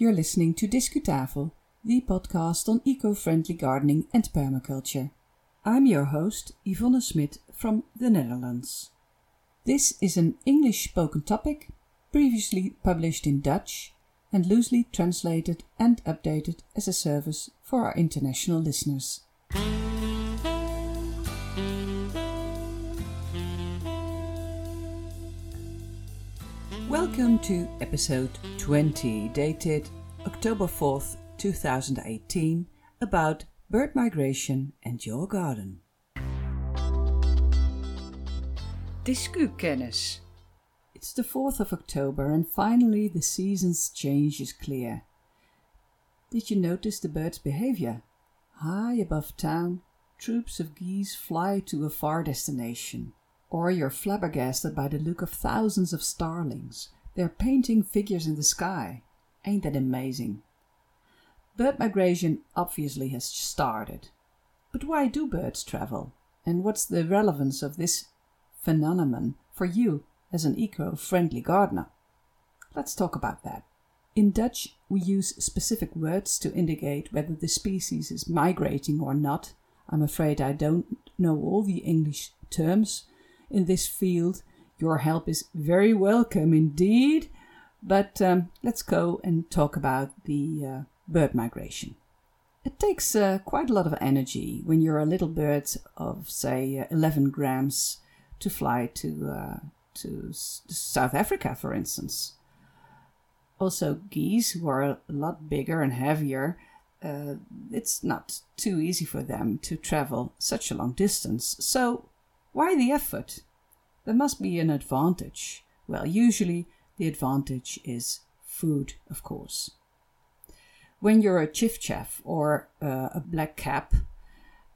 You're listening to Discutafel, the podcast on eco-friendly gardening and permaculture. I'm your host, Yvonne Smit from the Netherlands. This is an English spoken topic, previously published in Dutch and loosely translated and updated as a service for our international listeners. Welcome to episode 20, dated October 4th, 2018, about bird migration and your garden. Discukennis. It's the 4th of October and finally the season's change is clear. Did you notice the bird's behavior? High above town, troops of geese fly to a far destination. Or you're flabbergasted by the look of thousands of starlings. They're painting figures in the sky. Ain't that amazing? Bird migration obviously has started. But why do birds travel? And what's the relevance of this phenomenon for you as an eco friendly gardener? Let's talk about that. In Dutch, we use specific words to indicate whether the species is migrating or not. I'm afraid I don't know all the English terms in this field. Your help is very welcome indeed. But um, let's go and talk about the uh, bird migration. It takes uh, quite a lot of energy when you're a little bird of, say, uh, 11 grams to fly to, uh, to South Africa, for instance. Also, geese, who are a lot bigger and heavier, uh, it's not too easy for them to travel such a long distance. So, why the effort? There must be an advantage. Well, usually the advantage is food, of course. When you're a chiffchaff or uh, a black cap,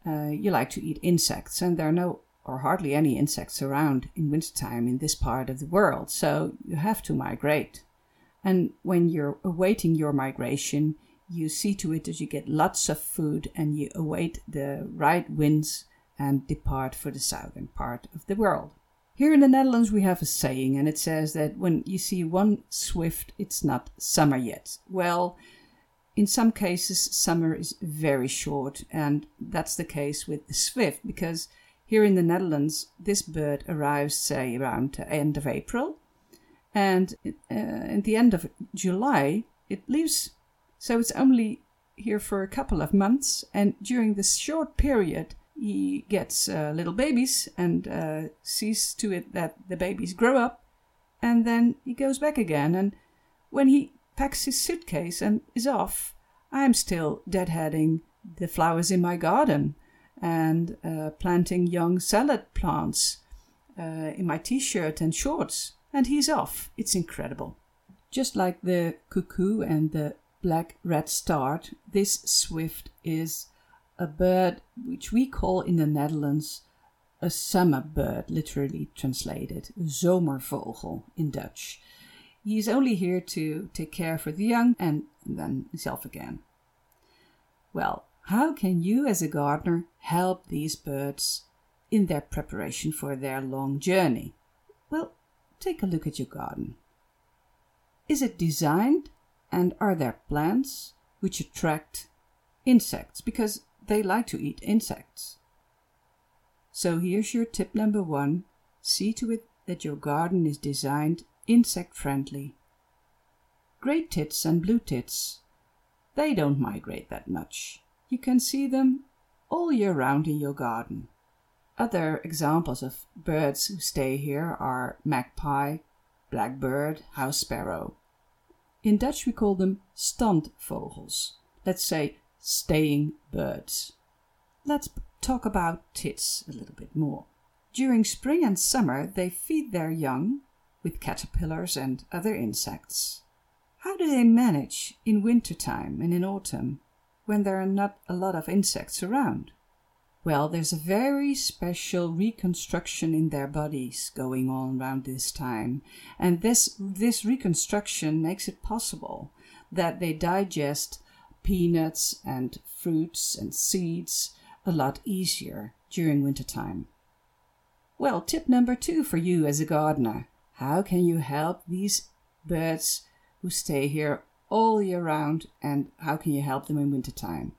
uh, you like to eat insects, and there are no or hardly any insects around in wintertime in this part of the world, so you have to migrate. And when you're awaiting your migration, you see to it that you get lots of food and you await the right winds and depart for the southern part of the world. Here in the Netherlands, we have a saying, and it says that when you see one swift, it's not summer yet. Well, in some cases, summer is very short, and that's the case with the swift because here in the Netherlands, this bird arrives, say, around the end of April, and uh, at the end of July, it leaves. So it's only here for a couple of months, and during this short period, he gets uh, little babies and uh, sees to it that the babies grow up, and then he goes back again. And when he packs his suitcase and is off, I'm still deadheading the flowers in my garden and uh, planting young salad plants uh, in my t shirt and shorts. And he's off. It's incredible. Just like the cuckoo and the black red redstart, this swift is a bird which we call in the Netherlands a summer bird, literally translated, zomervogel in Dutch. He is only here to take care for the young and then himself again. Well, how can you as a gardener help these birds in their preparation for their long journey? Well, take a look at your garden. Is it designed and are there plants which attract insects? Because they like to eat insects. So here's your tip number one see to it that your garden is designed insect friendly. Grey tits and blue tits, they don't migrate that much. You can see them all year round in your garden. Other examples of birds who stay here are magpie, blackbird, house sparrow. In Dutch we call them standvogels. Let's say staying birds. Let's talk about tits a little bit more. During spring and summer, they feed their young with caterpillars and other insects. How do they manage in winter time and in autumn when there are not a lot of insects around? Well, there's a very special reconstruction in their bodies going on around this time, and this, this reconstruction makes it possible that they digest peanuts and fruits and seeds a lot easier during wintertime. Well, tip number two for you as a gardener how can you help these birds who stay here all year round, and how can you help them in wintertime?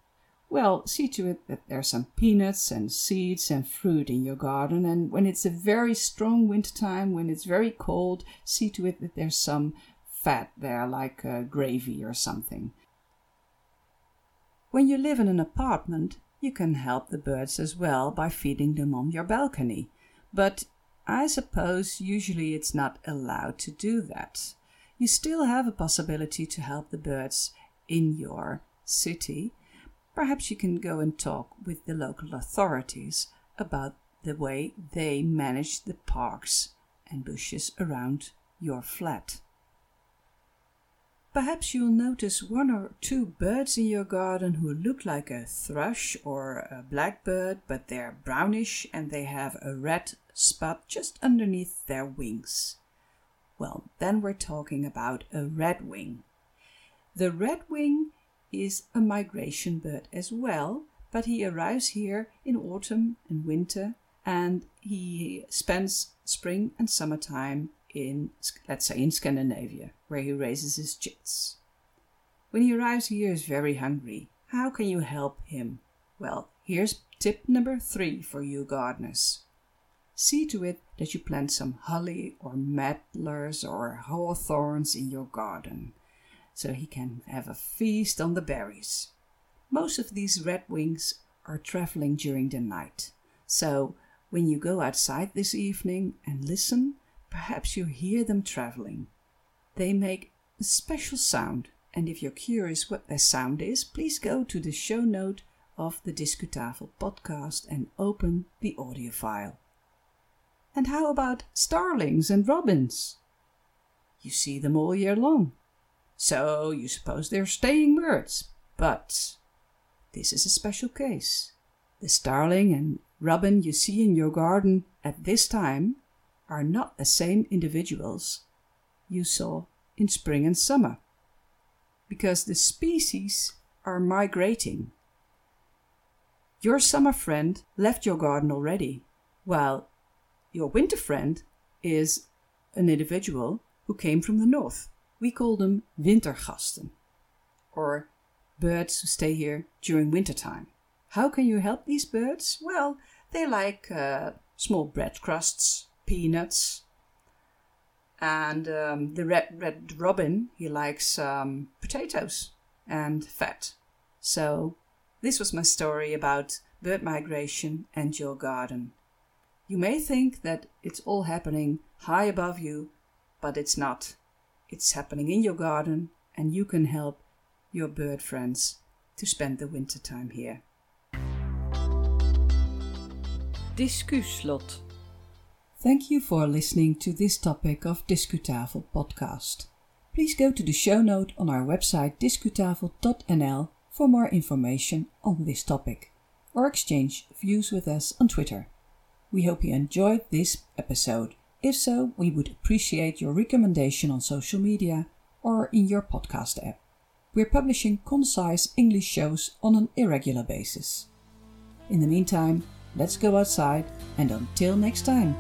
Well, see to it that there's some peanuts and seeds and fruit in your garden, and when it's a very strong wintertime, when it's very cold, see to it that there's some fat there, like uh, gravy or something. When you live in an apartment, you can help the birds as well by feeding them on your balcony, but I suppose usually it's not allowed to do that. You still have a possibility to help the birds in your city Perhaps you can go and talk with the local authorities about the way they manage the parks and bushes around your flat. Perhaps you'll notice one or two birds in your garden who look like a thrush or a blackbird, but they're brownish and they have a red spot just underneath their wings. Well, then we're talking about a redwing. The redwing is a migration bird as well, but he arrives here in autumn and winter and he spends spring and summertime in, let's say, in Scandinavia, where he raises his chicks. When he arrives here, he's very hungry. How can you help him? Well, here's tip number three for you gardeners. See to it that you plant some holly or medlars or hawthorns in your garden so he can have a feast on the berries. Most of these redwings are traveling during the night, so when you go outside this evening and listen, perhaps you hear them traveling. They make a special sound, and if you're curious what their sound is, please go to the show note of the Discutafel podcast and open the audio file. And how about starlings and robins? You see them all year long. So you suppose they're staying birds. But this is a special case. The starling and robin you see in your garden at this time are not the same individuals you saw in spring and summer, because the species are migrating. Your summer friend left your garden already, while your winter friend is an individual who came from the north. We call them wintergasten, or birds who stay here during wintertime. How can you help these birds? Well, they like uh, small bread crusts, peanuts, and um, the red, red robin, he likes um, potatoes and fat. So, this was my story about bird migration and your garden. You may think that it's all happening high above you, but it's not. It's happening in your garden, and you can help your bird friends to spend the winter time here. Discuslot. Thank you for listening to this topic of Discutafel podcast. Please go to the show note on our website discutafel.nl for more information on this topic or exchange views with us on Twitter. We hope you enjoyed this episode if so, we would appreciate your recommendation on social media or in your podcast app. We're publishing concise English shows on an irregular basis. In the meantime, let's go outside and until next time.